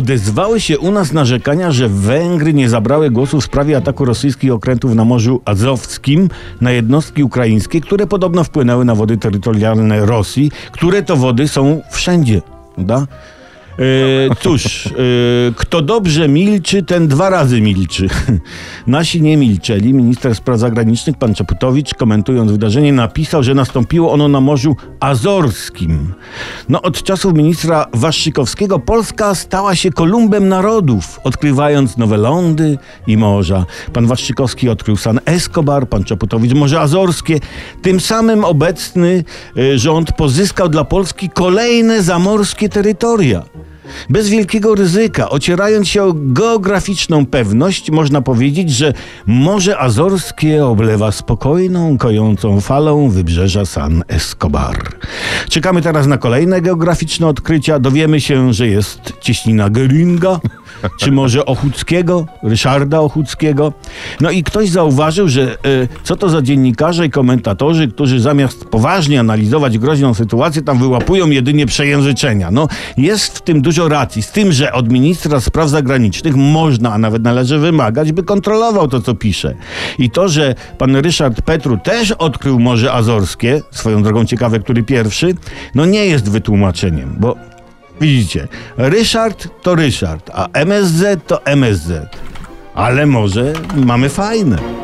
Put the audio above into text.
Odezwały się u nas narzekania, że Węgry nie zabrały głosu w sprawie ataku rosyjskich okrętów na Morzu Azowskim na jednostki ukraińskie, które podobno wpłynęły na wody terytorialne Rosji, które to wody są wszędzie. Prawda? E, cóż, e, kto dobrze milczy, ten dwa razy milczy. Nasi nie milczeli. Minister spraw zagranicznych, pan Czaputowicz, komentując wydarzenie, napisał, że nastąpiło ono na Morzu Azorskim. No, od czasów ministra Waszczykowskiego Polska stała się Kolumbem narodów, odkrywając nowe lądy i morza. Pan Waszczykowski odkrył San Escobar, pan Czaputowicz Morze Azorskie. Tym samym obecny e, rząd pozyskał dla Polski kolejne zamorskie terytoria. Bez wielkiego ryzyka, ocierając się o geograficzną pewność, można powiedzieć, że Morze Azorskie oblewa spokojną, kojącą falą wybrzeża San Escobar. Czekamy teraz na kolejne geograficzne odkrycia. Dowiemy się, że jest cieśnina Geringa, czy może Ochuckiego, Ryszarda Ochuckiego. No i ktoś zauważył, że e, co to za dziennikarze i komentatorzy, którzy zamiast poważnie analizować groźną sytuację, tam wyłapują jedynie przejęzyczenia. No jest w tym dużo racji, z tym, że od ministra spraw zagranicznych można, a nawet należy wymagać, by kontrolował to, co pisze. I to, że pan Ryszard Petru też odkrył Morze Azorskie, swoją drogą ciekawe, który pierwszy, no nie jest wytłumaczeniem, bo Widzicie, Ryszard to Ryszard, a MSZ to MSZ. Ale może mamy fajne.